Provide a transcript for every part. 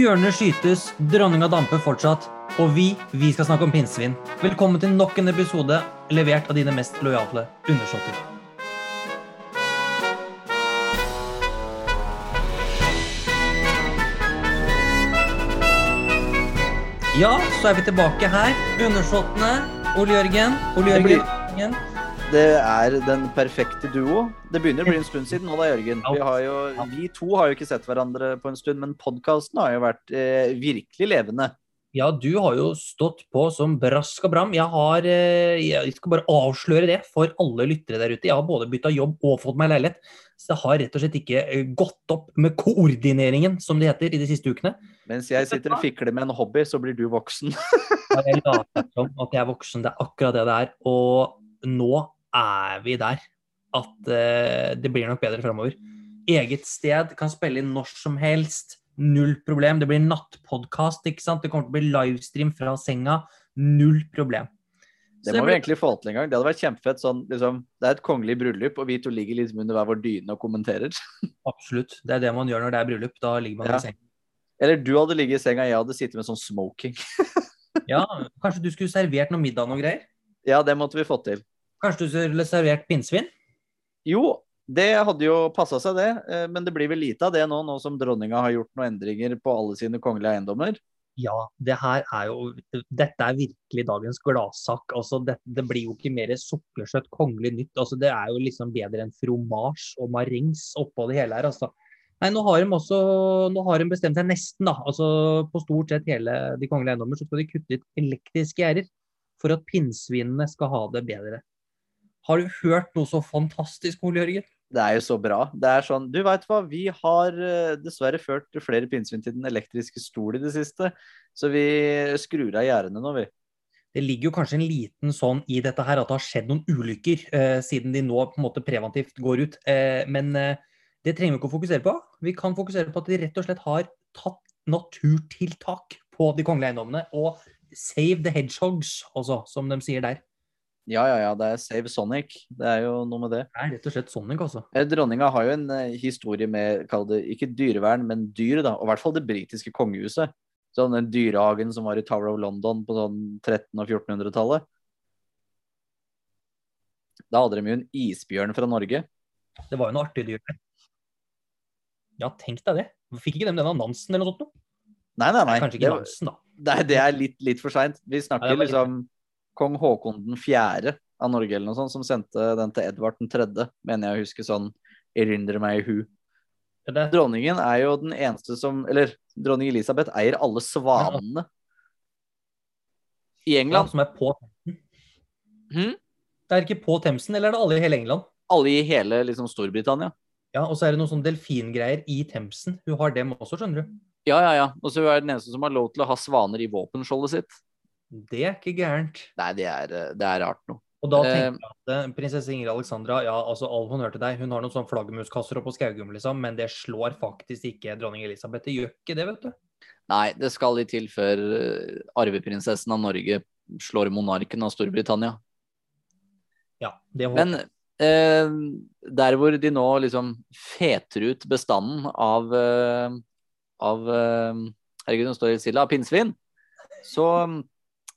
Bjørner skytes, dronninga damper fortsatt, og vi, vi skal snakke om pinnsvin. Velkommen til nok en episode levert av dine mest lojale undersåtter. Ja, så er vi tilbake her. Undersåttene. Ole Jørgen. Ole Jørgen. Det er den perfekte duo. Det begynner å bli en stund siden nå, da, Jørgen. Vi, har jo, vi to har jo ikke sett hverandre på en stund, men podkasten har jo vært eh, virkelig levende. Ja, du har jo stått på som brask og bram. Jeg har eh, Jeg skal bare avsløre det for alle lyttere der ute. Jeg har både bytta jobb og fått meg leilighet. Så jeg har rett og slett ikke eh, gått opp med koordineringen, som det heter, i de siste ukene. Mens jeg sitter og fikler med en hobby, så blir du voksen. Jeg later som at jeg er voksen. Det er akkurat det det er. Og nå er vi der at uh, det blir nok bedre framover. Eget sted, kan spille inn når som helst. Null problem. Det blir nattpodkast, ikke sant. Det kommer til å bli livestream fra senga. Null problem. Det må vi egentlig få til en gang. Det hadde vært kjempefett. Sånn, liksom, det er et kongelig bryllup, og vi to ligger liksom under hver vår dyne og kommenterer. Absolutt. Det er det man gjør når det er bryllup. Da ligger man Ja. i senga. Eller du hadde ligget i senga, jeg hadde sittet med sånn smoking. Ja, kanskje du skulle servert noe middag og greier? Ja, det måtte vi fått til. Kanskje du skulle servert pinnsvin? Jo, det hadde jo passa seg, det. eh, Men det blir vel lite av det nå, nå som dronninga har gjort noen endringer på alle sine kongelige eiendommer. Ja, det her er jo Dette er virkelig dagens gladsak. Altså, det, det blir jo ikke mer sukkersøtt kongelig nytt. Altså, det er jo liksom bedre enn fromasj og marengs oppå det hele her, altså. Nei, nå har de også nå har de bestemt seg nesten, da. Altså på stort sett hele de kongelige eiendommer så skal de kutte ut elektriske gjerder for at pinnsvinene skal ha det bedre. Har du hørt noe så fantastisk, Ole Jørgen? Det er jo så bra. Det er sånn, du veit hva, vi har eh, dessverre ført flere pinnsvin til den elektriske stol i det siste, så vi skrur av gjerdene nå, vi. Det ligger jo kanskje en liten sånn i dette her at det har skjedd noen ulykker, eh, siden de nå på en måte preventivt går ut. Eh, men eh, det trenger vi ikke å fokusere på. Vi kan fokusere på at de rett og slett har tatt naturtiltak på de kongelige eiendommene. Og save the hedgehogs, også, som de sier der. Ja, ja, ja, det er Save Sonic. Det er jo noe med det. Det er rett og slett Sonic, altså. Eh, Dronninga har jo en eh, historie med, kall det ikke dyrevern, men dyr, da. Og i hvert fall det britiske kongehuset. Sånn den dyrehagen som var i Tower of London på sånn 1300- og 1400-tallet. Da hadde de jo en isbjørn fra Norge. Det var jo noe artig dyr. Ja, tenk deg det. Fikk ikke dem denne Nansen eller noe sånt? noe? Nei, nei, nei. Kanskje ikke det, Nansen, da. er- det er litt, litt for seint. Vi snakker nei, liksom kong Haakon den fjerde av Norge eller noe sånt, som sendte den til Edvard den tredje, mener jeg å huske sånn erindrer meg i hu. Dronningen er jo den eneste som Eller dronning Elisabeth eier alle svanene i Ja, England. som er på hmm? Det er ikke på Themsen, eller er det alle i hele England? Alle i hele liksom, Storbritannia. Ja, og så er det noen sånne delfingreier i Themsen. Hun har dem også, skjønner du. Ja, ja, ja. Og så er hun den eneste som har lov til å ha svaner i våpenskjoldet sitt. Det er ikke gærent. Nei, det er, eh, det er rart noe. Og da Eh. tenker jeg at eh, prinsesse Ingrid Alexandra, ja, altså all honnør til deg, hun har noen sånne flaggermuskasser oppå Skaugum, liksom, men det slår faktisk ikke dronning Elisabeth. Det gjør ikke det, vet du. Nei, det skal litt til før arveprinsessen av Norge slår monarken av Storbritannia. Ja, det håper Men eh, der hvor de nå liksom feter ut bestanden av av Herregud, nå står det stille. Av pinnsvin. Så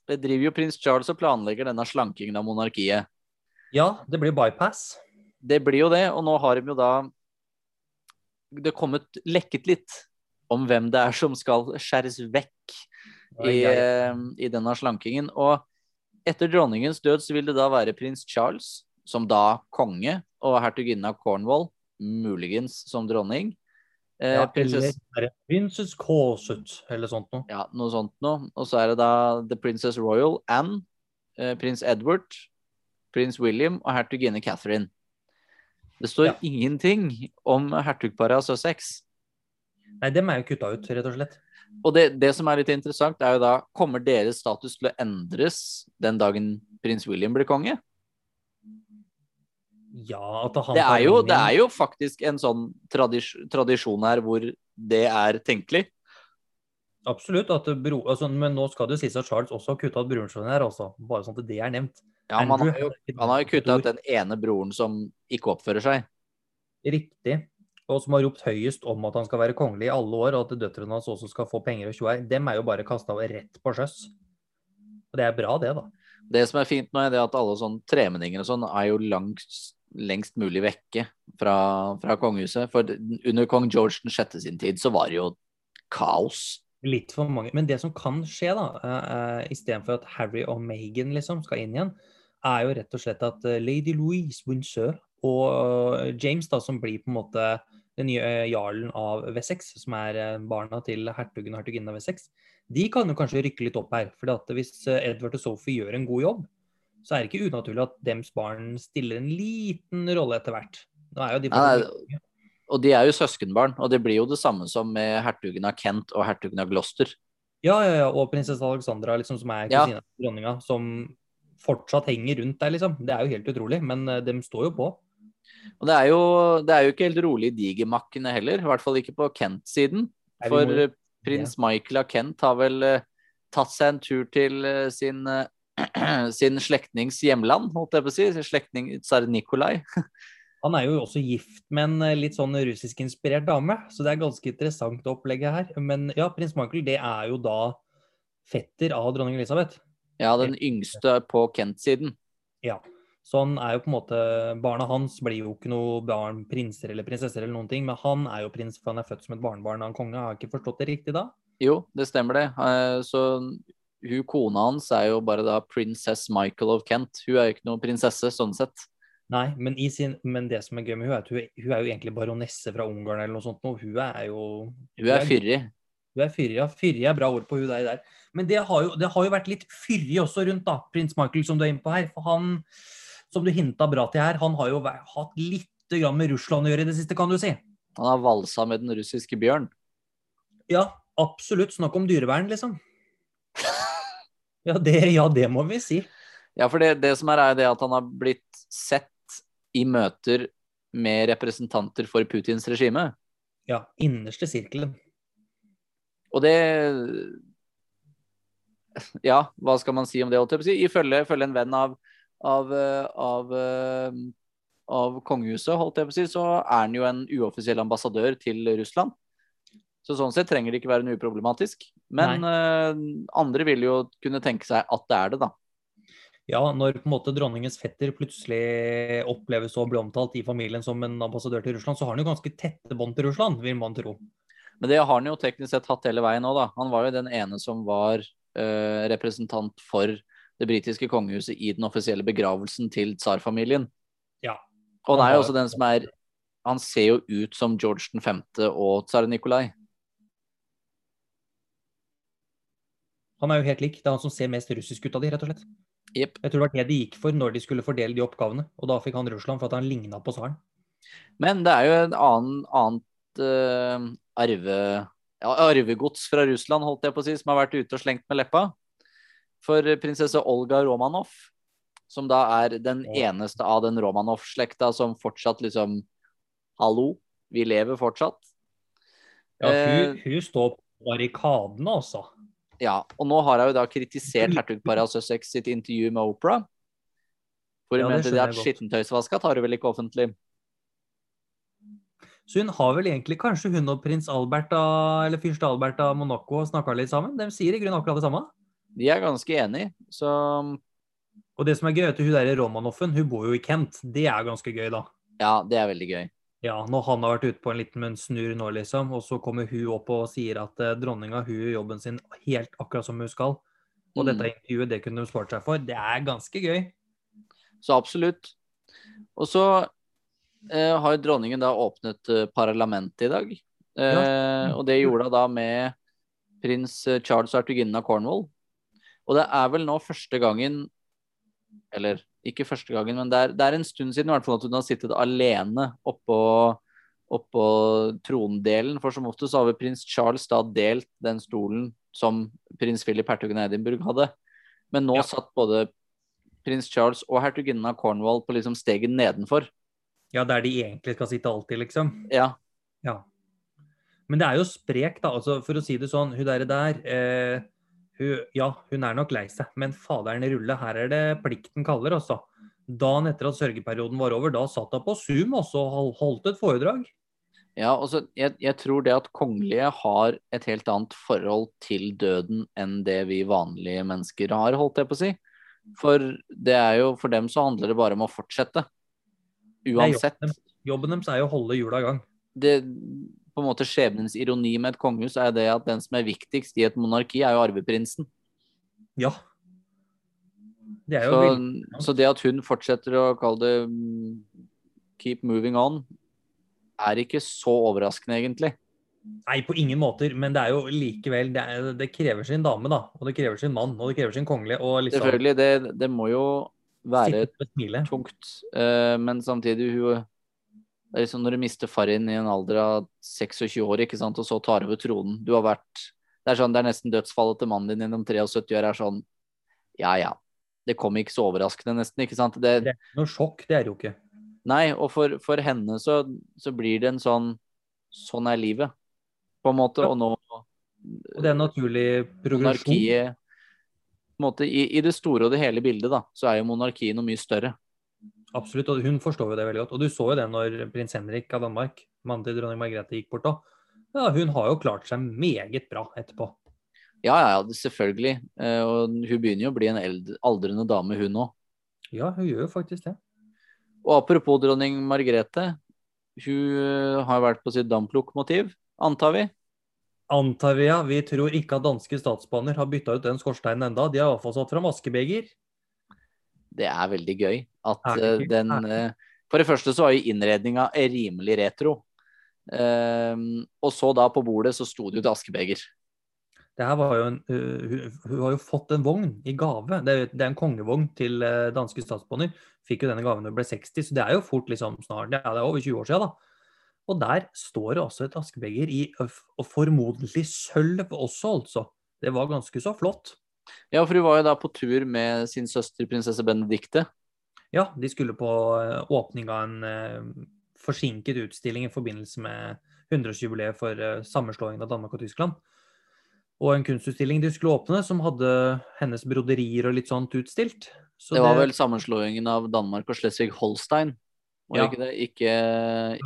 eh, driver jo prins Charles og planlegger denne slankingen av monarkiet. Ja, det blir bypass. Det blir jo det, og nå har de jo da Det er kommet lekket litt om hvem det er som skal skjæres vekk i, eh, i denne slankingen. Og etter dronningens død så vil det da være prins Charles, som da konge, og hertuginnen av Cornwall, muligens som dronning. Eh, Ja, prinsess, eller Princess Corset, eller sånt noe. ja, noe sånt noe. Og så er det da The Princess Royal, Anne, eh, prins Edward, prins William og hertuginne Catherine. Det står Ja. ingenting om hertugparet av Sussex. Nei, dem er jo kutta ut, rett og slett. Og det, det som er litt interessant, er jo da Kommer deres status til å endres den dagen prins William blir konge? Ja, at han Det er jo, det er jo faktisk en sånn tradis tradisjon her hvor det er tenkelig. Absolutt. At bro, altså, men nå skal det sies at Charles også har kutta ut broren sin her, også, Bare sånn at det er nevnt. Ja, man han har jo, han har jo kutta ut den ene broren som ikke oppfører seg. Riktig. og som har ropt høyest om at han skal være kongelig i alle år, og at døtrene hans også skal få penger og tjoei, dem er jo bare kasta rett på sjøs. Og det er bra, det, da. Det som er fint nå, er det at alle sånn tremenninger og sånn er jo langt, lengst mulig vekke fra, fra kongehuset. For under kong George den sjette sin tid så var det jo kaos. Litt for mange. Men det som kan skje, da, uh, istedenfor at Harry og Meghan liksom skal inn igjen, er jo rett og slett at uh, lady Louise Windsor og James, da, som blir på en måte den nye jarlen av Wessex, som er barna til hertugen og hertuginnen av Wessex, de kan jo kanskje rykke litt opp her. For hvis Edward og Sophie gjør en god jobb, så er det ikke unaturlig at dems barn stiller en liten rolle etter hvert. Er de Nei, og de er jo søskenbarn, og det blir jo det samme som med hertugen av Kent og hertugen av Gloucester. Ja, ja, ja, og prinsesse Alexandra, liksom, som er kusina ja. til dronninga, som fortsatt henger rundt der, liksom. Det er jo helt utrolig, men uh, dem står jo på. Og det er jo, det er jo ikke helt rolig i digermakkene heller, i hvert fall ikke på Kent-siden. For prins. Michael av Kent har vel uh, tatt seg en tur til sin, sin slektnings hjemland, holdt jeg på å si. Slektning tsar Nikolai. Han er jo også gift med en eh, litt sånn russiskinspirert dame, så det er ganske interessant opplegget her. Men ja, prins Michael det er jo da fetter av dronning Elisabeth. Ja, den yngste på Kent-siden. Ja. Så han er jo på en måte Barna hans blir jo ikke noe barn, prinser eller prinsesser eller noen ting, men han er jo prins for han er født som et barnebarn av en konge. Har jeg ikke forstått det riktig da? Jo, det stemmer det. Eh, så hun kona hans er jo bare da prinsess Michael of Kent. Hun er jo ikke noen prinsesse sånn sett. Nei, men, sin, men, det som er gøy med hun er at hun, hun er jo egentlig baronesse fra Ungarn eller noe sånt. Og hun er jo Hun er fyrig. Hun er fyrig, ja. Fyrig er bra ord på hun der. der. Men det har, jo, det har jo vært litt fyrig også rundt da, prins Michael, som du er inne på her. For han, som du hinta bra til her, han har jo hatt litt med Russland å gjøre i det siste, kan du si. Han har valsa med den russiske bjørn. Ja, absolutt. Snakk om dyrevern, liksom. Ja, det, ja, det må vi si. Ja, for det, det som er, er det at han har blitt sett i møter med representanter for Putins regime. Ja, innerste sirkelen. Og det Ja, hva skal man si om det? Ifølge, ifølge en venn av, av, av, av kongehuset, holdt jeg på å si, så er han jo en uoffisiell ambassadør til Russland. Så sånn sett trenger det ikke være noe uproblematisk. Men uh, andre vil jo kunne tenke seg at det er det, da ja, når på en måte dronningens fetter plutselig oppleves å bli omtalt i familien som en ambassadør til Russland, så har han jo ganske tette bånd til Russland, vil man tro. Men det har han jo teknisk sett hatt hele veien òg, da. Han var jo den ene som var uh, representant for det britiske kongehuset i den offisielle begravelsen til tsarfamilien. Ja. Og han er jo også den som er Han ser jo ut som George 5. og tsar Nikolai. Han er jo helt lik. Det er han som ser mest russisk ut av de, rett og slett. Yep. Jeg tror det var det de gikk for når de skulle fordele de oppgavene. Og da fikk han Russland for at han ligna på tsaren. Men det er jo en annen, annet uh, arve, ja, arvegods fra Russland, holdt jeg på å si, som har vært ute og slengt med leppa. For prinsesse Olga Romanov, som da er den eneste av den Romanov-slekta som fortsatt liksom Hallo, vi lever fortsatt. Ja, hun, uh, hun står på barrikadene, altså. Ja, og nå har jeg jo da kritisert hertug av sitt intervju med Opera. For hun ja, mente de at skittentøysvaska tar hun vel ikke offentlig. Så hun har vel egentlig kanskje hun og prins Albert av, eller fyrste Albert av Monaco snakka litt sammen? De sier i grunnen akkurat det samme? De er ganske enige, så Og det som er gøy, er at hun der Romanoffen, hun bor jo i Kent. Det er ganske gøy, da. Ja, det er veldig gøy. Ja, når han har vært ute på en liten snurr nå, liksom, og så kommer hun opp og sier at eh, dronninga hun gjør jobben sin helt akkurat som hun skal. Og mm. dette intervjuet, det kunne hun spart seg for. Det er ganske gøy. Så absolutt. Og så eh, har dronningen da åpnet eh, parlamentet i dag. Eh, ja. Og det gjorde hun da med prins Charles og hertuginnen av Cornwall. Og det er vel nå første gangen Eller ikke første gangen, men det er, det er en stund siden i hvert fall at hun har sittet alene oppå, oppå trondelen. For som ofte så har vi prins Charles da delt den stolen som prins Philip, hertugen av Edinburgh, hadde. Men nå ja. satt både prins Charles og hertuginnen av Cornwall på liksom steget nedenfor. Ja, der de egentlig skal sitte alltid, liksom. Ja. ja. Men det er jo sprek, da. Altså, for å si det sånn, hun der, der eh, hun, ja, hun er nok lei seg, men faderen rulle, her er det plikten kaller, altså. Dagen etter at sørgeperioden var over, da satt hun på Zoom og holdt et foredrag. Ja, altså, jeg, jeg tror det at kongelige har et helt annet forhold til døden enn det vi vanlige mennesker har, holdt jeg på å si. For det er jo, for dem så handler det bare om å fortsette. Uansett. Jobben, deres. jobben deres er jo å holde hjula i gang. Det, på en måte skjebnens ironi med et kongehus er det at den som er viktigst i et monarki, er jo arveprinsen. Ja. Det er jo Så, veldig så det at hun fortsetter å kalle det mm, keep moving on, er ikke så overraskende, egentlig. Nei, på ingen måter, men det er jo likevel Det, er, det krever sin dame, da. Og det krever sin mann, og det krever sin kongelige. Og liksom Selvfølgelig, det, det må jo være tungt, eh, men samtidig hun det er liksom Når du mister far i en alder av 26 år, ikke sant, og så tar over tronen Du har vært Det er sånn, det er nesten dødsfallet til mannen din gjennom 73 år er sånn Ja, ja. Det kom ikke så overraskende, nesten. ikke sant? Det, Det er ikke noe sjokk, det er det jo ikke. Nei, og for, for henne så, så blir det en sånn Sånn er livet, på en måte. Ja. Og nå Og det er en naturlig progresjon. monarkiet på en måte, i, I det store og det hele bildet, da, så er jo monarkiet noe mye større. Absolutt, og hun forstår jo det veldig godt. Og du så jo det når prins Henrik av Danmark, mannen til dronning Margrethe, gikk bort òg. Ja, hun har jo klart seg meget bra etterpå. Ja, ja, ja, selvfølgelig. Eh, og hun begynner jo å bli en aldrende dame, hun òg. Ja, hun gjør jo faktisk det. Og apropos dronning Margrethe. Hun eh, har vært på sitt damplokomotiv, antar vi. Antar vi, ja. Vi tror ikke at danske statsbaner har bytta ut den skorsteinen enda. De har iallfall satt fram askebeger. Det er veldig gøy at eh, ikke? den uh, eh, For det første så var jo innredninga rimelig retro. Eh, og så da på bordet så sto det jo et askebeger. Det her var jo en, hun, hun har jo fått en vogn i gave. Det er, det er en kongevogn til øh, danske statsbånder. Fikk jo denne gaven da hun ble 60, så det er jo fort liksom snart det er over 20 år siden. da. Og der står det også et askebeger i og formodentlig sølv også, altså. Det var ganske så flott. Ja, for hun var jo da på tur med sin søster prinsesse Benedicte. Ja, de skulle på øh, åpning av en øh, forsinket utstilling i forbindelse med 100-årsjubileet for øh, sammenslåingen av Danmark og Tyskland. Og en kunstutstilling de skulle åpne, som hadde hennes broderier og litt sånt utstilt. Så det var vel sammenslåingen av Danmark og Schleswig-Holstein, var det Ja. ikke det? Ikke,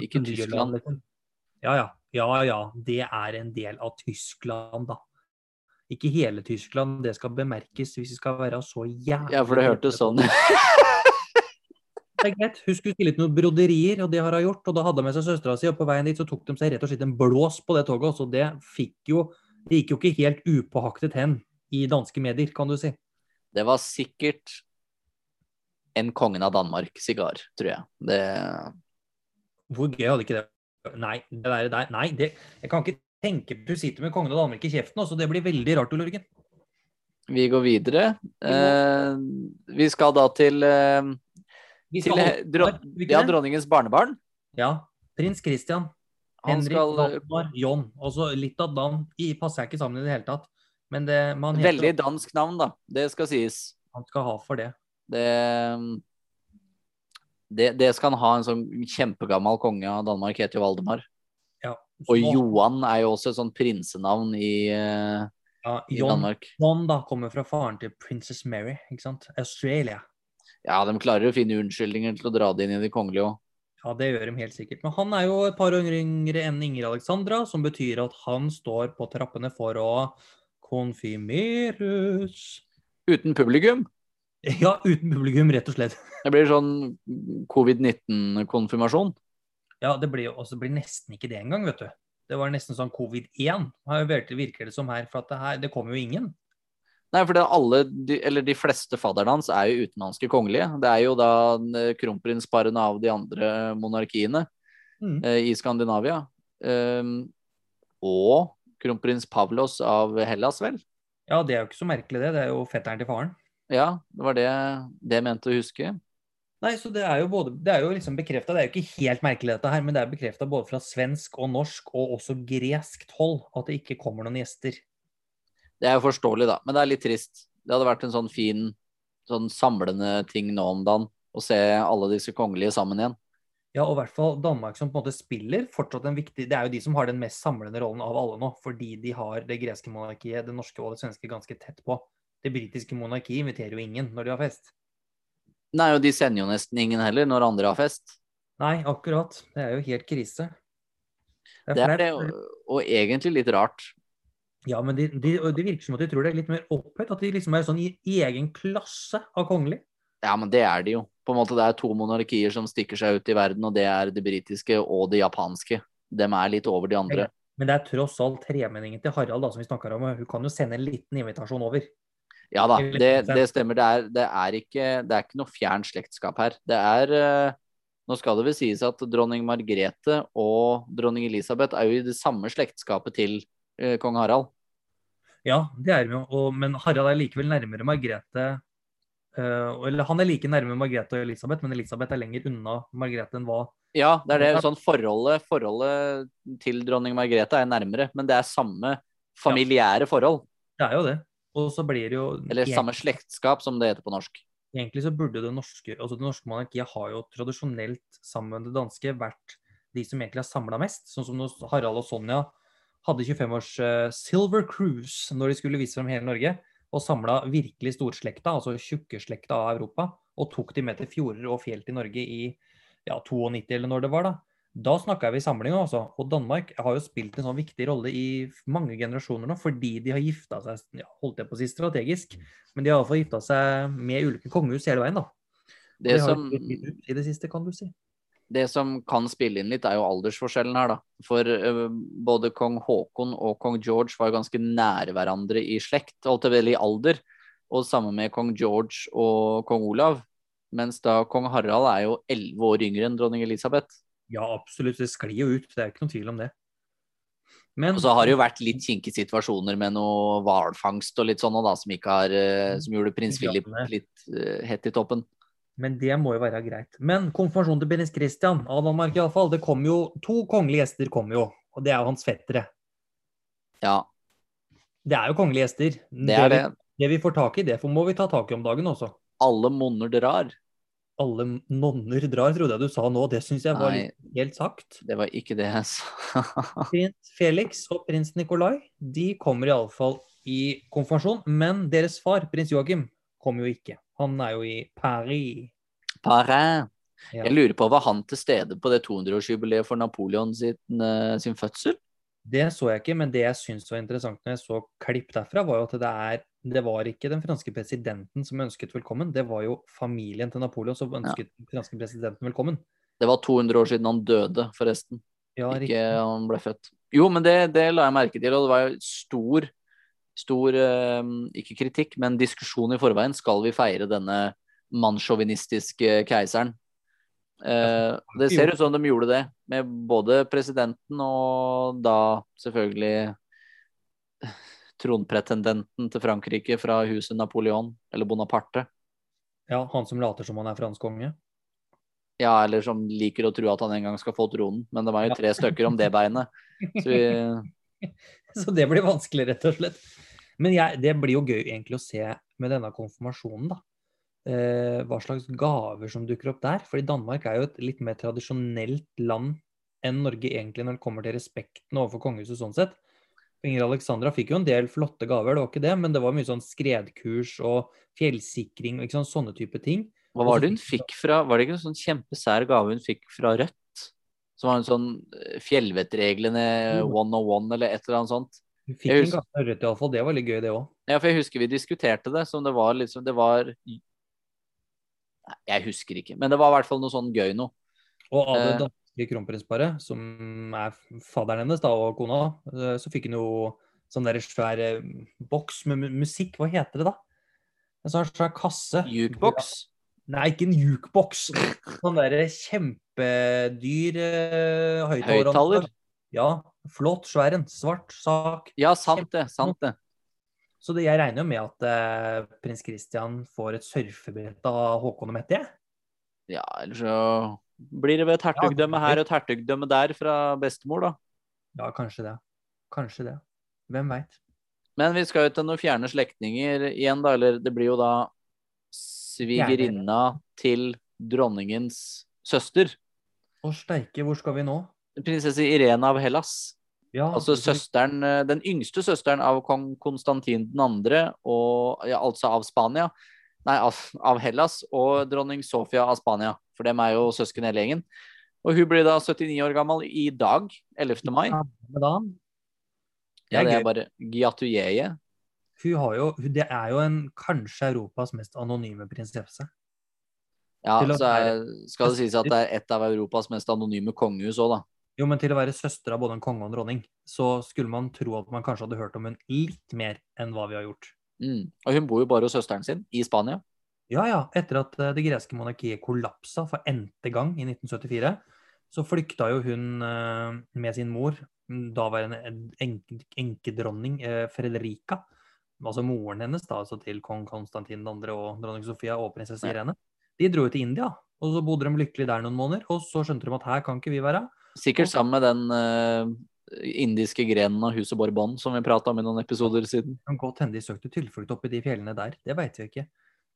ikke Tyskland. liksom. Ja, ja. Ja, ja. Det er en del av Tyskland, da. Ikke hele Tyskland, det skal bemerkes hvis vi skal være så jævlig Ja, for det hørtes sånn Det er greit. Hun skulle stille ut noen broderier, og det har hun gjort. Og da hadde hun med seg søstera si, og på veien dit så tok de seg rett og slett en blås på det toget. Så det fikk jo Det gikk jo ikke helt upåaktet hen i danske medier, kan du si. Det var sikkert en Kongen av Danmark-sigar, tror jeg. Det Hvor gøy hadde ikke det Nei, det der, der Nei, det Jeg kan ikke tenke Du sitter med kongen av Danmark i kjeften, så det blir veldig rart, Ole Jørgen. Vi går videre. Eh, vi skal da til, eh, skal til skal holde- dro Skal vi ikke ja, dronningens barnebarn. Ja. Prins Christian. Han Henrik, skal Valdemar, John. Også litt av navn passer jeg ikke sammen i det hele tatt. Men det, man heter, Veldig dansk navn, da. Det skal sies. han skal ha for det. Det, det, det skal han ha. En sånn kjempegammel konge av Danmark heter jo Valdemar. Og Johan er jo også et sånt prinsenavn i, eh, ja, i John, Danmark. John da kommer fra faren til Princess Mary, ikke sant? Australia. Ja, de klarer å finne unnskyldninger til å dra det inn i de kongelige òg. Ja, det gjør de helt sikkert. Men han er jo et par år yngre enn Ingrid Alexandra, som betyr at han står på trappene for å konfirmeres. Uten publikum. Ja, uten publikum, rett og slett. Det blir sånn covid-19-konfirmasjon. Ja, det blir jo også blir nesten ikke det engang, vet du. Det var nesten sånn covid-1, har jo virker det som her. For det her, det kommer jo ingen. Nei, for det alle, de, eller de fleste fadderne hans er jo utenlandske kongelige. Det er jo da eh, kronprinsparene av de andre monarkiene Mm. eh, i Skandinavia. Um, og kronprins Pavlos av Hellas, vel? Ja, det er jo ikke så merkelig, det. Det er jo fetteren til faren. Ja, det var det, det jeg mente å huske. Nei, så det er jo både Det er jo liksom bekrefta, det er jo ikke helt merkelig dette her, men det er bekrefta både fra svensk og norsk og også greskt hold at det ikke kommer noen gjester. Det er jo forståelig, da, men det er litt trist. Det hadde vært en sånn fin, sånn samlende ting nå om dagen å se alle disse kongelige sammen igjen. Ja, og i hvert fall Danmark som på en måte spiller fortsatt en viktig Det er jo de som har den mest samlende rollen av alle nå, fordi de har det greske monarkiet, det norske og det svenske ganske tett på. Det britiske monarkiet inviterer jo ingen når de har fest. Nei, og de sender jo nesten ingen heller når andre har fest. Nei, akkurat. Det er jo helt krise. Det er Det er det, og, og egentlig litt rart. Ja, men de, de, det virker som at de tror det er litt mer opphøyt. At de liksom er sånn i egen klasse av kongelig. Ja, men det er de jo. På en måte Det er to monarkier som stikker seg ut i verden, og det er det britiske og det japanske. Dem er litt over de andre. Men det er tross alt tremenningen til Harald da, som vi snakker om. Hun kan jo sende en liten invitasjon over. Ja da, det, det stemmer. Det er, det, er ikke, det er ikke noe fjern slektskap her. Det er eh, Nå skal det vel sies at dronning Margrethe og dronning Elisabeth er jo i det samme slektskapet til eh, kong Harald. Ja, det er vi jo. Men Harald er likevel nærmere Margrethe eh, Eller han er like nærme Margrethe og Elisabeth, men Elisabeth er lenger unna Margrethe enn hva Ja, det er det. Sånn forholdet, forholdet til dronning Margrethe er nærmere, men det er samme familiære forhold. Det er jo det. Og så blir det jo Eller samme slektskap, som det heter på norsk. Egentlig så burde det norske altså det norske monarkiet har jo tradisjonelt sammen med det danske vært de som egentlig har samla mest. Sånn som når Harald og Sonja hadde 25-års uh, Silver Cruise når de skulle vise frem hele Norge, og samla virkelig storslekta, altså tjukkeslekta av Europa, og tok de med til fjorder og fjell til Norge i ja, 92 eller når det var, da. Da snakka vi samling, også. Og Danmark har jo spilt en sånn viktig rolle i mange generasjoner nå, fordi de har gifta seg, ja, holdt jeg på å si strategisk, men de har iallfall gifta seg med ulike kongehus hele veien, da. Det de som, jo i det siste, kan du si. det som kan spille inn litt, er jo aldersforskjellen her, da. For uh, både kong Haakon og kong George var ganske nære hverandre i slekt, holdt jeg vel i alder. Og sammen med kong George og kong Olav. Mens da kong Harald er jo elleve år yngre enn dronning Elisabeth. Ja, absolutt. Det sklir jo ut, det er ikke noen tvil om det. Men Og så har det jo vært litt kinkige situasjoner med noe hvalfangst og litt sånn, og da, som, ikke har, eh, som gjorde prins Philip litt uh, hett i toppen. Men det må jo være greit. Men konfirmasjonen til prins Christian av Danmark iallfall. Det kom jo To kongelige gjester kom jo, og det er jo hans fettere. Ja, Det er jo kongelige gjester. det er det. Vi, det vi får tak i, det må vi ta tak i om dagen også. Alle monner drar. Alle nonner drar, trodde jeg du sa nå. Det syns jeg var Nei. helt sagt. Det var ikke det jeg sa. Prins Felix og prins Nikolai de kommer iallfall i konfirmasjon. Men deres far, prins Joachim, kommer jo ikke. Han er jo i Paris. Paris. Ja. Jeg lurer på, var han til stede på det 200-årsjubileet for Napoleon sin, eh, sin fødsel? Det så jeg ikke, men det jeg syns var interessant når jeg så klipp derfra, var jo at det er Det var ikke den franske presidenten som ønsket velkommen, det var jo familien til Napoleon som ønsket den franske presidenten velkommen. Det var 200 år siden han døde, forresten. Ja, Ikke riktig. han ble født. Jo, men det, det la jeg merke til, og det var jo stor, stor eh, Ikke kritikk, men diskusjon i forveien. Skal vi feire denne mannssjåvinistiske keiseren? Eh, det ser ut som de gjorde det, med både presidenten og da selvfølgelig tronpretendenten til Frankrike fra huset Napoleon, eller Bonaparte. Ja, han som later som han er fransk konge. Ja, eller som liker å tro at han en gang skal få tronen. Men det var jo tre stykker om det beinet. Så vi, Så det blir vanskelig, rett og slett. Men jeg, det blir jo gøy egentlig å se med denne konfirmasjonen, da. Eh, hva slags gaver som dukker opp der. Fordi Danmark er jo et litt mer tradisjonelt land enn Norge egentlig når det kommer til respekten overfor kongehuset sånn sett. Inger Alexandra fikk jo en del flotte gaver, det var ikke det, men det var mye sånn skredkurs og fjellsikring og sånn, sånne type ting. hva var det hun fikk fra Var det ikke en sånn kjempesær gave hun fikk fra Rødt? Som var en sånn eh, Fjellvettreglene Jo. 101 eller et eller annet sånt. Hun fikk husker, en gave fra Rødt iallfall, det var litt gøy det òg. Ja, for jeg husker vi diskuterte det som det var liksom Det var Jeg husker ikke, men det var i hvert fall noe sånn gøy noe. Og av det Eh. danske kronprinsparet, som er fadderen hennes da, og kona, eh, så fikk hun jo sånn der svær eh, boks med musikk. Hva heter det da? En sånn svær kasse. Jukebox. Nei, ikke en jukebox. Sånn derre kjempedyr. Høyttaler. Ja, flott, svær en. Svart sak. Ja, sant det. Sant det. Så det, jeg regner jo med at eh, prins Christian får et surfebrett av Håkon og Mette. jeg. Ja, eller så blir det ved et hertugdømme her og et hertugdømme der fra bestemor, da. Ja, kanskje det. Kanskje det. Hvem veit. Men vi skal jo til noen fjerne slektninger igjen, da. Eller det blir jo da svigerinna til dronningens søster. Å steike, hvor skal vi nå? Prinsesse Irene av Hellas. Ja, Altså søsteren, eh, den yngste søsteren av kong Konstantin 2., og ja, altså av Spania. Nei, av, av Hellas, og dronning Sofia av Spania. For dem er jo søsken hele gjengen. Og hun blir da 79 år gammel i dag, 11. mai. Ja. Ja, Det er bare Giatujeye. Hun har jo, det er jo en, kanskje Europas mest anonyme prinsesse. Ja, så er, skal det sies at det er et av Europas mest anonyme kongehus òg, da. Jo, men til å være søster av både en konge og en dronning, så skulle man tro at man kanskje hadde hørt om hun litt mer enn hva vi har gjort. Mm. Og hun bor jo bare hos søsteren sin i Spania. Ja, ja. Etter at eh, det greske monarkiet kollapsa for n-te gang i 1974, så flykta jo hun eh, med sin mor, mm, daværende enke, enkedronning Frederica, altså moren hennes, da, altså til kong Konstantin 2. og dronning Sofia og prinsesse Irene. De dro jo til India, og så bodde de lykkelig der noen måneder, og så skjønte de at her kan ikke vi være. Sikkert sammen med den uh, indiske grenen av huset Borbon som vi prata om i noen episoder siden. Det kan godt hende de søkte tilflukt oppi de fjellene der, det veit vi ikke.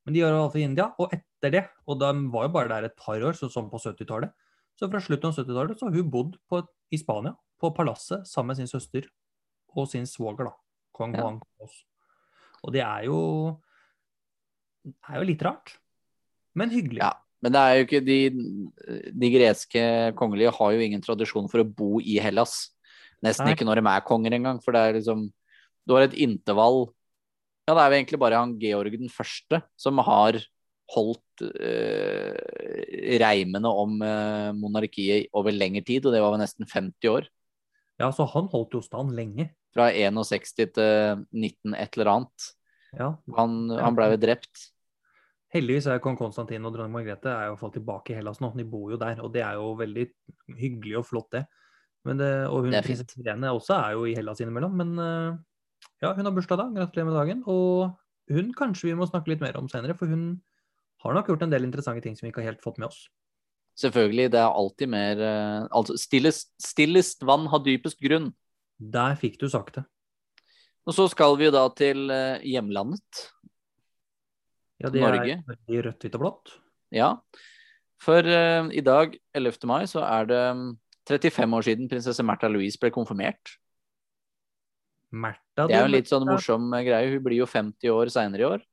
Men de var altså i India, og etter det, og de var jo bare der et par år, sånn på 70-tallet, så fra slutten av 70-tallet så har hun bodd på i Spania, på palasset, sammen med sin søster og sin svoger, da, kong Ja. Juan Carlos. Og det er jo, det er jo litt rart, men hyggelig. Ja. Men det er jo ikke de, de greske kongelige har jo ingen tradisjon for å bo i Hellas. Nesten Nei. ikke når de er konger engang, for det er liksom Du har et intervall Ja, det er jo egentlig bare han Georg den første som har holdt eh, reimene om eh, monarkiet over lengre tid, og det var vel nesten 50 år. Ja, så han holdt jo stand lenge. Fra 61 til 19 et eller annet. Ja. Han, han ble jo drept. Heldigvis er kong Konstantin og dronning Margrethe er jo falt tilbake i Hellas nå. De bor jo der, og det er jo veldig hyggelig og flott, det. Men det og hun prinsesse Irene også er jo i Hellas innimellom. Men eh, ja, hun har bursdag da. Gratulerer med dagen. Og hun kanskje vi må snakke litt mer om senere, for hun har nok gjort en del interessante ting som vi ikke har helt fått med oss. Selvfølgelig, det er alltid mer eh, Altså, stillest, stillest vann har dypest grunn. Der fikk du sagt det. Og så skal vi da til eh, hjemlandet. Ja, det Norge. er i rødt, hvitt og blått. Ja. For uh, i dag, 11. mai, så er det mm, 35 år siden prinsesse Märtha Louise ble konfirmert. Märtha Det er jo en litt sånn morsom eh, greie. Hun blir jo 50 år seinere i år,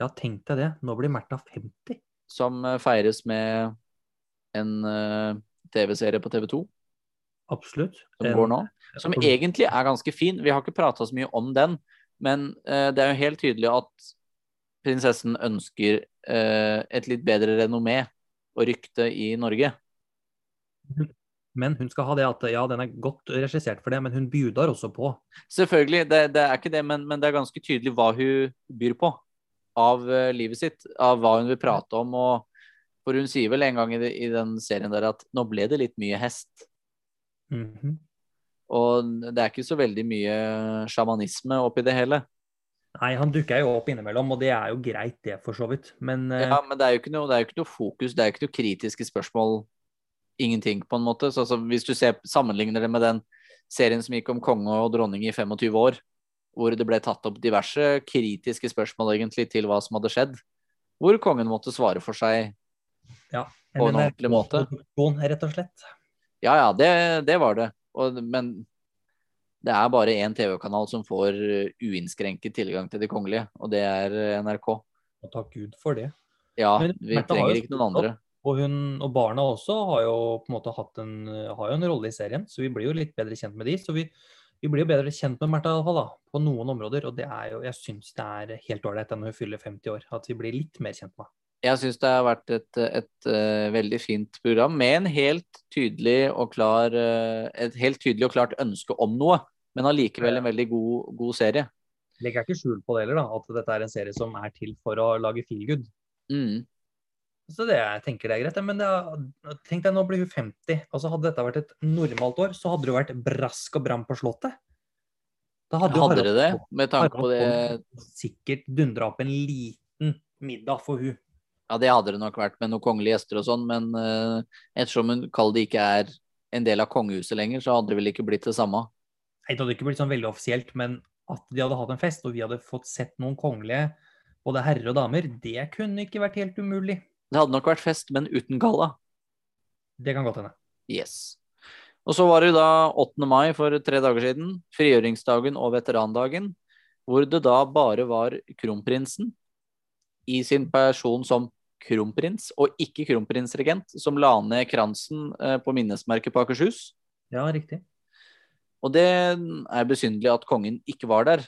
Ja, tenk deg det. Nå blir Märtha 50. som eh, feires med en uh, TV-serie på TV 2 Absolutt. som går nå. Som egentlig er ganske fin. Vi har ikke prata så mye om den, men uh, det er jo helt tydelig at prinsessen ønsker eh, et litt bedre renommé og rykte i Norge. Men hun skal ha det at ja, den er godt regissert for det, men hun bjuder også på. Selvfølgelig, det, det er ikke det, men, men det er ganske tydelig hva hun byr på av uh, livet sitt, av hva hun vil prate om. og For hun sier vel en gang i, i den serien der at nå ble det litt mye hest. Mhm. Og det er ikke så veldig mye sjamanisme oppi det hele. Nei, han dukker jo opp innimellom, og det er jo greit, det, for så vidt. Men eh, Ja, men det er jo ikke noe, det er jo ikke noe fokus, det er jo ikke noe kritiske spørsmål. Ingenting, på en måte. Så, altså, hvis du ser, sammenligner det med den serien som gikk om konge og dronning i 25 år, hvor det ble tatt opp diverse kritiske spørsmål egentlig til hva som hadde skjedd, hvor kongen måtte svare for seg. på en ordentlig måte. Rett og slett. Ja ja, det, det var det. Og, men det er bare én TV-kanal som får uh, uinnskrenket tilgang til de kongelige, og det er uh, NRK. Og takk Gud for det. Ja, Men vi trenger ikke noen andre. Og, hun, og barna også har jo på en måte hatt en, har jo en rolle i serien, så vi blir jo litt bedre kjent med de. Så vi, vi blir jo bedre kjent med Märtha i alle fall, da, på noen områder. Og det er jo, jeg syns det er helt ålreit når hun fyller 50 år, at vi blir litt mer kjent med henne. Jeg syns det har vært et, et, eh, veldig fint program med en helt tydelig og klar eh, et helt tydelig og klart ønske om noe, men allikevel en veldig god, god serie. Legger ikke skjul på det heller, da, at dette er en serie som er til for å lage feelgood. Mm. Så det jeg tenker det er greit. Men det er, tenk deg, nå blir hun 50. Altså Hadde dette vært et normalt år, så hadde det vært brask og bram på Slottet. Da hadde, Hadde Harald- det, med tanke på det sikkert dundra opp en liten middag for hun. Ja, det hadde det nok vært med noen kongelige gjester og sånn, men uh, ettersom hun kall det ikke er en del av kongehuset lenger, så hadde det vel ikke blitt det samme. Det hadde ikke blitt sånn veldig offisielt, men at de hadde hatt en fest, og vi hadde fått sett noen kongelige, både herrer og damer, det kunne ikke vært helt umulig. Det hadde nok vært fest, men uten galla. Det kan godt hende. Yes. Og så var det da 8. mai for tre dager siden, frigjøringsdagen og veterandagen, hvor det da bare var kronprinsen i sin person som kronprins, og ikke kronprinsregent, som la ned kransen eh, på minnesmerket på Akershus. Ja, riktig. Og det er besynderlig at kongen ikke var der.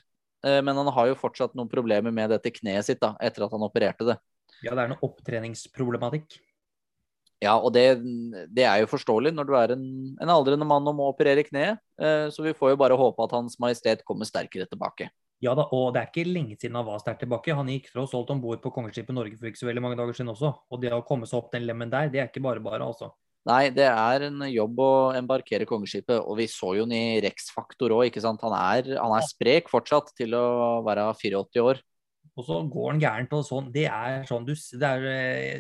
Eh, men han har jo fortsatt noen problemer med dette kneet sitt da, etter at han opererte det. Ja, det er noe opptreningsproblematikk. Ja, og det, det er jo forståelig når du er en, en aldrende mann og må operere kneet. Eh, så vi får jo bare håpe at Hans Majestet kommer sterkere tilbake. Ja da, og det er ikke lenge siden han var sterkt tilbake. Han gikk fra oss holdt om bord på Kongeskipet Norge for ikke så veldig mange dager siden også. Og det å komme seg opp den lemmen der, det er ikke bare bare, altså. Nei, det er en jobb å embarkere kongeskipet, og vi så jo den i Rex-faktor òg, ikke sant. Han er, han er sprek fortsatt til å være 84 år. Og så går han gærent og sånn. Det er sånn du det er,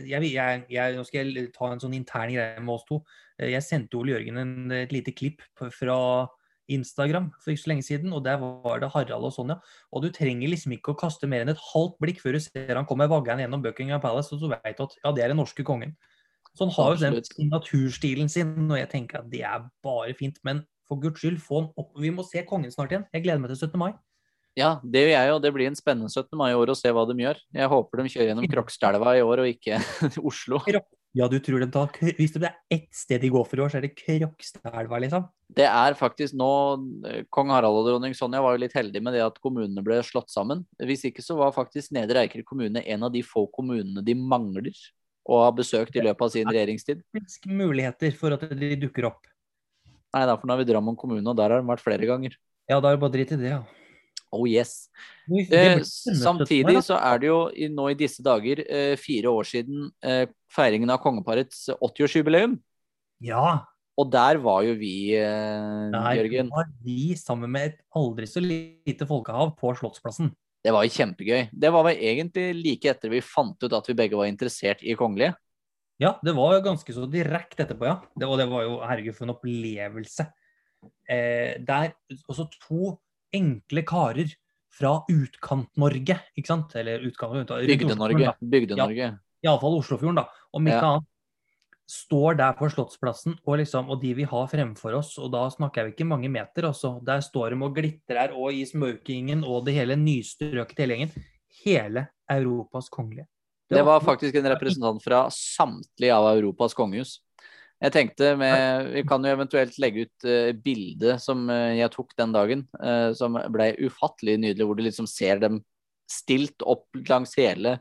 jeg, jeg, jeg, Nå skal jeg ta en sånn intern greie med oss to. Jeg sendte Ole Jørgen en, et lite klipp fra Instagram for ikke så lenge siden, og der var det Harald og Sonja. Og du trenger liksom ikke å kaste mer enn et halvt blikk før du ser han kommer vaggende gjennom Buckingham Palace, og så vet du at ja, det er den norske kongen. Så han har jo den naturstilen sin, og jeg tenker at det er bare fint. Men for guds skyld, få han opp. Vi må se kongen snart igjen. Jeg gleder meg til 17. mai. Ja, det gjør jeg, og det blir en spennende 17. mai i år å se hva de gjør. Jeg håper de kjører gjennom Krokstadelva i år, og ikke Oslo. Ja, du tror de tar Hvis det er ett sted de går for i år, så er det Krokstadelva, liksom? Det er faktisk nå Kong Harald og dronning Sonja var jo litt heldige med det at kommunene ble slått sammen. Hvis ikke så var faktisk Nedre Eiker kommune en av de få kommunene de mangler å har besøkt i løpet av sin regjeringstid. Muligheter for at de dukker opp. Nei, derfor har vi Drammen kommune, og der har de vært flere ganger. Ja, da er det bare dritt i det, ja. Oh yes. Eh, samtidig så er det jo i, nå i disse dager eh, fire år siden eh, feiringen av kongeparets 80-årsjubileum. Ja. Og der var jo vi, eh, der Jørgen. var vi sammen med et aldri så lite folkehav på Slottsplassen. Det var jo kjempegøy. Det var vel egentlig like etter vi fant ut at vi begge var interessert i kongelige. Ja, det var ganske så direkte etterpå, ja. Det, og det var jo, herregud, for en opplevelse. Eh, der også to enkle karer fra Utkant-Norge, ikke sant? Eller utkant, Bygde-Norge. Bygde-Norge. Ja, Iallfall Oslofjorden, da. Om ikke ja. annet. Står der på Slottsplassen, og, liksom, og de vi har fremfor oss, og da snakker jeg ikke mange meter, altså. Der står de og glitrer og i smokingen og det hele nystrøket hele gjengen. Hele Europas kongelige. Det var faktisk en representant fra samtlige av Europas kongehus. Jeg tenkte med, Vi kan jo eventuelt legge ut uh, bildet som uh, jeg tok den dagen, uh, som ble ufattelig nydelig, hvor du liksom ser dem stilt opp langs hele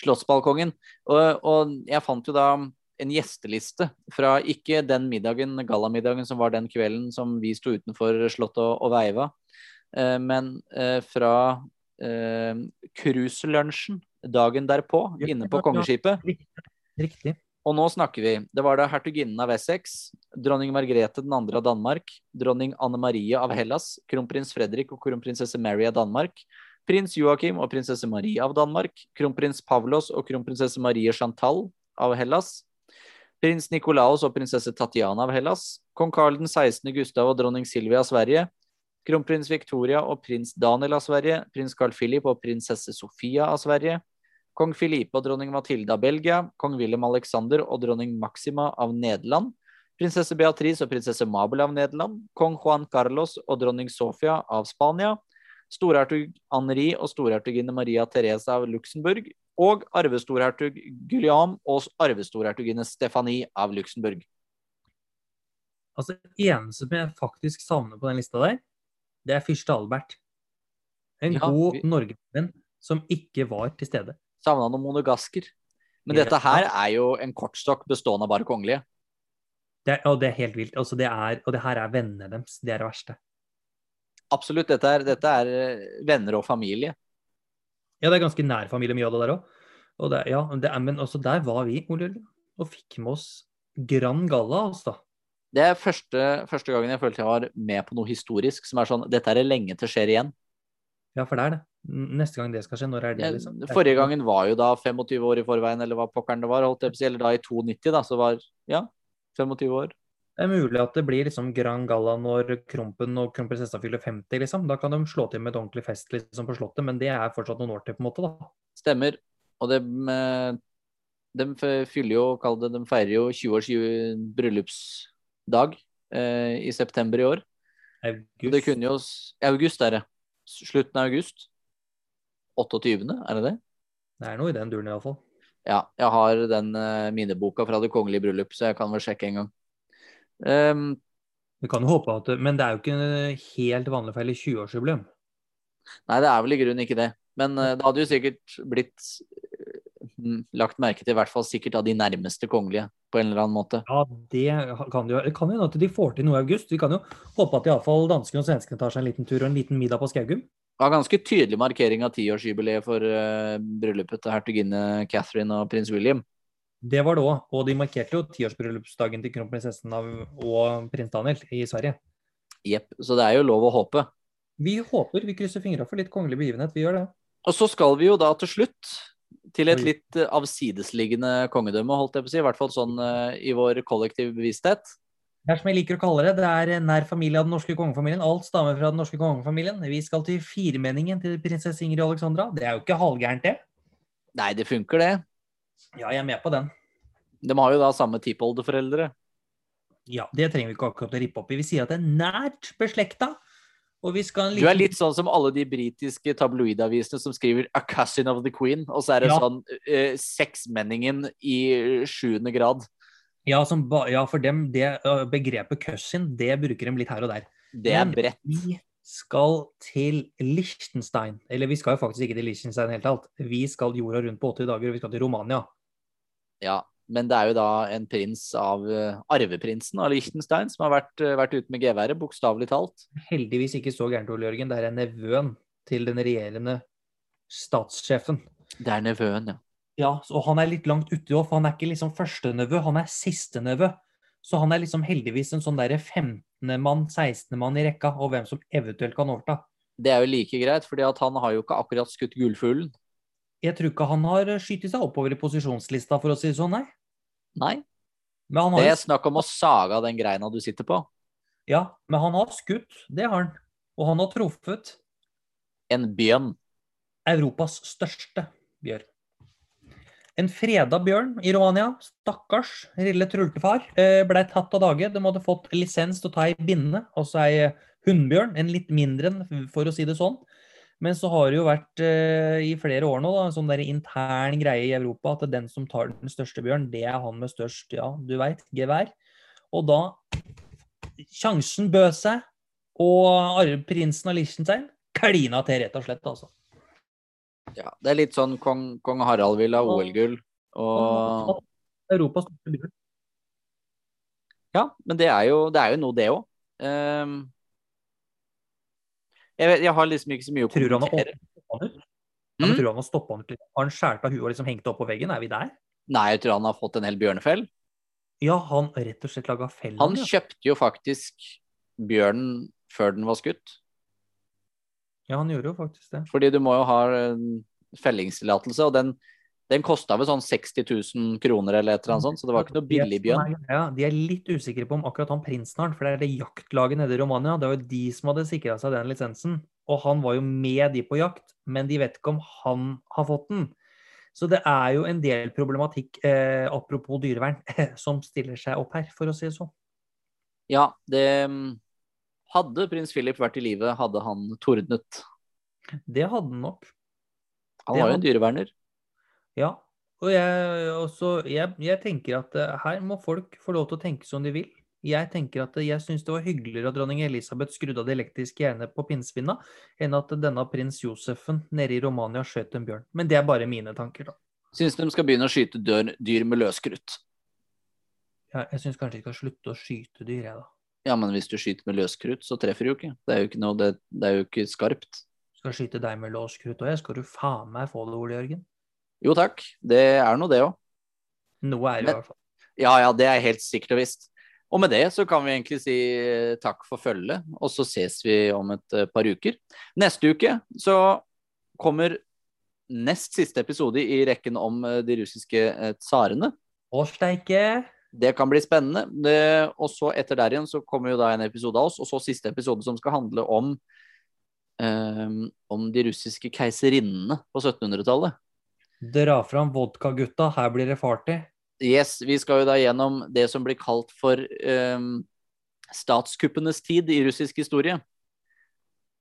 Slottsbalkongen. Og, og, jeg fant jo da en gjesteliste fra ikke den middagen, gallamiddagen som var den kvelden som vi sto utenfor Slottet og, og veiva, men fra cruiselunsjen dagen derpå inne på kongeskipet. Riktig. Og nå snakker vi. Det var da hertuginnen av Essex, dronning Margrethe 2. av Danmark, dronning Anne Marie av Hellas, kronprins Fredrik og kronprinsesse Mary av Danmark, prins Joakim og prinsesse Marie av Danmark, kronprins Pavlos og kronprinsesse Marie Chantal av Hellas, prins Nikolaos og prinsesse Tatjana av Hellas, kong Karl 16. Gustav og dronning Silvia av Sverige, kronprins Victoria og prins Daniel av Sverige, prins Carl Philip og prinsesse Sofia av Sverige, kong Filipe og dronning Matilda av Belgia, kong Wilhelm Alexander og dronning Maxima av Nederland, prinsesse Beatrice og prinsesse Mabel av Nederland, kong Juan Carlos og dronning Sofia av Spania, storhertug Henri og storhertuginne Maria Teresa av Luxembourg, og arvestorhertug Gulliam og arvestorhertuginne Stefanie av Luxembourg. Altså, eneste som jeg faktisk savner på den lista der, det er fyrste Albert. En ja, god vi... norgesvenn som ikke var til stede. Savna noen monogasker. Men dette her er jo en kortstokk bestående av bare kongelige. Det er, og det er helt vilt. Altså, det er, og det her er vennene deres. Det er det verste. Absolutt. Dette er, dette er eh, venner og familie. Ja, det er ganske nær familie, mye av det der òg. Ja, men også der var vi, Ole og fikk med oss Gran Galla. Altså. Det er første, første gangen jeg følte jeg var med på noe historisk som er sånn Dette er lenge til skjer igjen. Ja, for det er det. Neste gang det skal skje, når er det? liksom? Forrige gangen var jo da 25 år i forveien, eller hva pokkeren det var. holdt jeg på å si, Eller da i 92, da, så var ja, 25 år. Det er mulig at det blir liksom grand Galla når Krompen og kronprinsessa fyller 50, liksom. Da kan de slå til med et ordentlig fest liksom, på Slottet, men det er fortsatt noen år til, på en måte, da. Stemmer. Og de, de fyller jo, kall det, de feirer jo 20 års bryllupsdag eh, i september i år. August. Det kunne jo August er det. Slutten av august. 28., er det det? Det er noe i den duren, iallfall. Ja, jeg har den uh, minneboka fra Det kongelige bryllup, så jeg kan vel sjekke en gang. Um, Vi kan jo håpe at Men det er jo ikke helt vanlig feil i 20-årsjubileum. Nei, det er vel i grunnen ikke det. Men uh, det hadde jo sikkert blitt uh, lagt merke til, i hvert fall sikkert av de nærmeste kongelige, på en eller annen måte. Ja, det kan jo. Det kan jo at de får til noe i august. Vi kan jo håpe at iallfall danskene og svenskene tar seg en liten tur og en liten middag på Skaugum. Det var ganske tydelig markering av tiårsjubileet for uh, bryllupet til hertuginne Catherine og prins William. Det var det òg, og de markerte jo tiårsbryllupsdagen til kronprinsessen og prins Daniel i Sverige. Jepp, så det er jo lov å håpe. Vi håper, vi krysser fingra for litt kongelig begivenhet, vi gjør det. Og så skal vi jo da til slutt til et litt avsidesliggende kongedømme, holdt jeg på å si. I hvert fall sånn uh, i vår kollektive bevissthet. Det er som jeg liker å kalle det, det er nær familie av den norske kongefamilien. Alt stammer fra den norske kongefamilien. Vi skal til firmenningen til prinsesse Ingrid Alexandra. Det er jo ikke halvgærent, det. Nei, det funker, det. Ja, jeg er med på den. De har jo da samme tippoldeforeldre. Ja, det trenger vi ikke akkurat å rippe opp i. Vi sier at det er nært beslekta. Og vi skal liten... Du er litt sånn som alle de britiske tabloidavisene som skriver 'A cousin of the queen', og så er det ja. sånn uh, Seksmenningen i sjuende grad. Ja, ja, for dem, det begrepet cousin, det bruker de litt her og der. Det er bredt. Vi skal til Liechtenstein. Eller vi skal jo faktisk ikke til Liechtenstein i det hele tatt. Vi skal jorda rundt på 80 dager, og vi skal til Romania. Ja, men det er jo da en prins av uh, arveprinsen av Liechtenstein som har vært, uh, vært ute med geværet, bokstavelig talt. Heldigvis ikke så gærent, Ole Jørgen. Det er nevøen til den regjerende statssjefen. Det er nevøen, ja. Ja, og han er litt langt uti òg, for han er ikke liksom førstenevø, han er sistenevø. Så han er liksom heldigvis en sånn derre 15.-mann, 16.-mann i rekka, og hvem som eventuelt kan overta. Det er jo like greit, for han har jo ikke akkurat skutt gullfuglen. Jeg tror ikke han har skutt seg oppover i posisjonslista, for å si det sånn, nei. Nei. det er snakk om å saga den greina du sitter på. Ja, men han har skutt, det har han. Og han har truffet. En bjørn. Europas største bjørn. En freda bjørn i Romania, stakkars lille trultefar, ble blei tatt av dage. De hadde fått lisens til å ta ei binne, altså ei hunnbjørn. En litt mindre enn, for å si det sånn. Men så har det jo vært eh, i flere år nå da, en sånn der intern greie i Europa at den som tar den største bjørn, det er han med størst, ja, du veit, gevær. Og da Sjansen bød seg, og prinsen av Liechtenstein klina til, rett og slett, altså. Ja, det er litt sånn kong, kong Harald vil ha OL-gull og Europas største bil. Ja, men det er jo, det er jo noe, det òg. Um, ehm, jeg, jeg, har liksom ikke så mye å kommentere. Tror han ja, mm? tror han har stoppa han litt? Har han skåret av huet og liksom hengt det opp på veggen? Er vi der? Nei, jeg tror han har fått en hel bjørnefell. Ja, han rett og slett laga fell. Han ja. kjøpte jo faktisk bjørnen før den var skutt. Ja, han gjorde jo faktisk det. Fordi du må jo ha fellingstillatelse, og den, den kosta vel sånn 60 000 kroner eller et eller annet sånt, så det var ikke noe billig bjørn. Ja, De er litt usikre på om akkurat han prinsen har for det er det jaktlaget nede i Romania. Det var jo de som hadde sikra seg den lisensen. Og han var jo med de på jakt, men de vet ikke om han har fått den. Så det er jo en del problematikk, eh, apropos dyrevern, som stiller seg opp her, for å si det sånn. Ja, det hadde prins Philip vært i live, hadde han tordnet. Det hadde han nok. Han var jo en dyreverner. Ja. Og jeg, også, jeg, jeg, tenker at uh, her må folk få lov til å tenke som de vil. Jeg tenker at uh, jeg syns det var hyggeligere at dronning Elisabeth skrudde av det elektriske jernet på pinnsvinna, enn at denne prins Josefen nede i Romania skjøt en bjørn. Men det er bare mine tanker, da. Syns de skal begynne å skyte dyr med løskrutt. Ja, jeg syns kanskje de skal slutte å skyte dyr, jeg, da. Ja, men hvis du skyter med løskrutt, så treffer du jo ikke. Det er jo ikke, noe, det, det er jo ikke skarpt. Skal skyte deg med løskrutt òg, skal du faen meg få det, Ole Jørgen? Jo takk, det er nå det òg. Noe er det i hvert fall. Ja, ja, det er helt sikkert og visst. Og med det så kan vi egentlig si eh, takk for følget, og så ses vi om et uh, par uker. Neste uke så kommer nest siste episode i rekken om uh, de russiske tsarene. Å steike! Det kan bli spennende. Det, og så etter der igjen så kommer jo da en episode av oss, og så siste episode som skal handle om um, om de russiske keiserinnene på 1700-tallet. Dra fram vodkagutta, her blir det farty. Yes, vi skal jo da gjennom det som blir kalt for um, statskuppenes tid i russisk historie.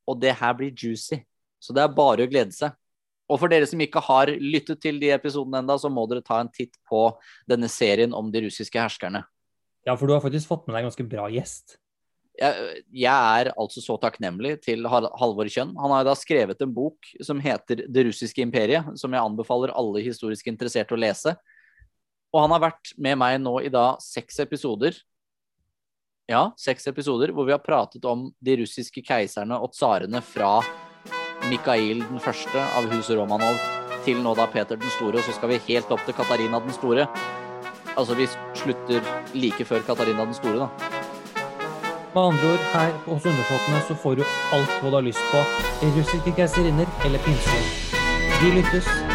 Og det her blir juicy. Så det er bare å glede seg. Og for dere som ikke har lyttet til de episodene enda, så må dere ta en titt på denne serien om de russiske herskerne. Ja, for du har faktisk fått med deg en ganske bra gjest. Jeg, jeg er altså så takknemlig til Halvor Kjønn. Han har da skrevet en bok som heter Det russiske imperiet, som jeg anbefaler alle historisk interesserte å lese. Og han har vært med meg nå i da seks episoder. Ja, seks episoder hvor vi har pratet om de russiske keiserne og tsarene fra Mikhail den første av huset Romanov til nå da Peter den store, og så skal vi helt opp til Katarina den store. Altså vi slutter like før Katarina den store, da. Med andre ord, her hos Undersåttene så får du alt hva du har lyst på. Russiske keiserinner eller pinser. Vi lyttes.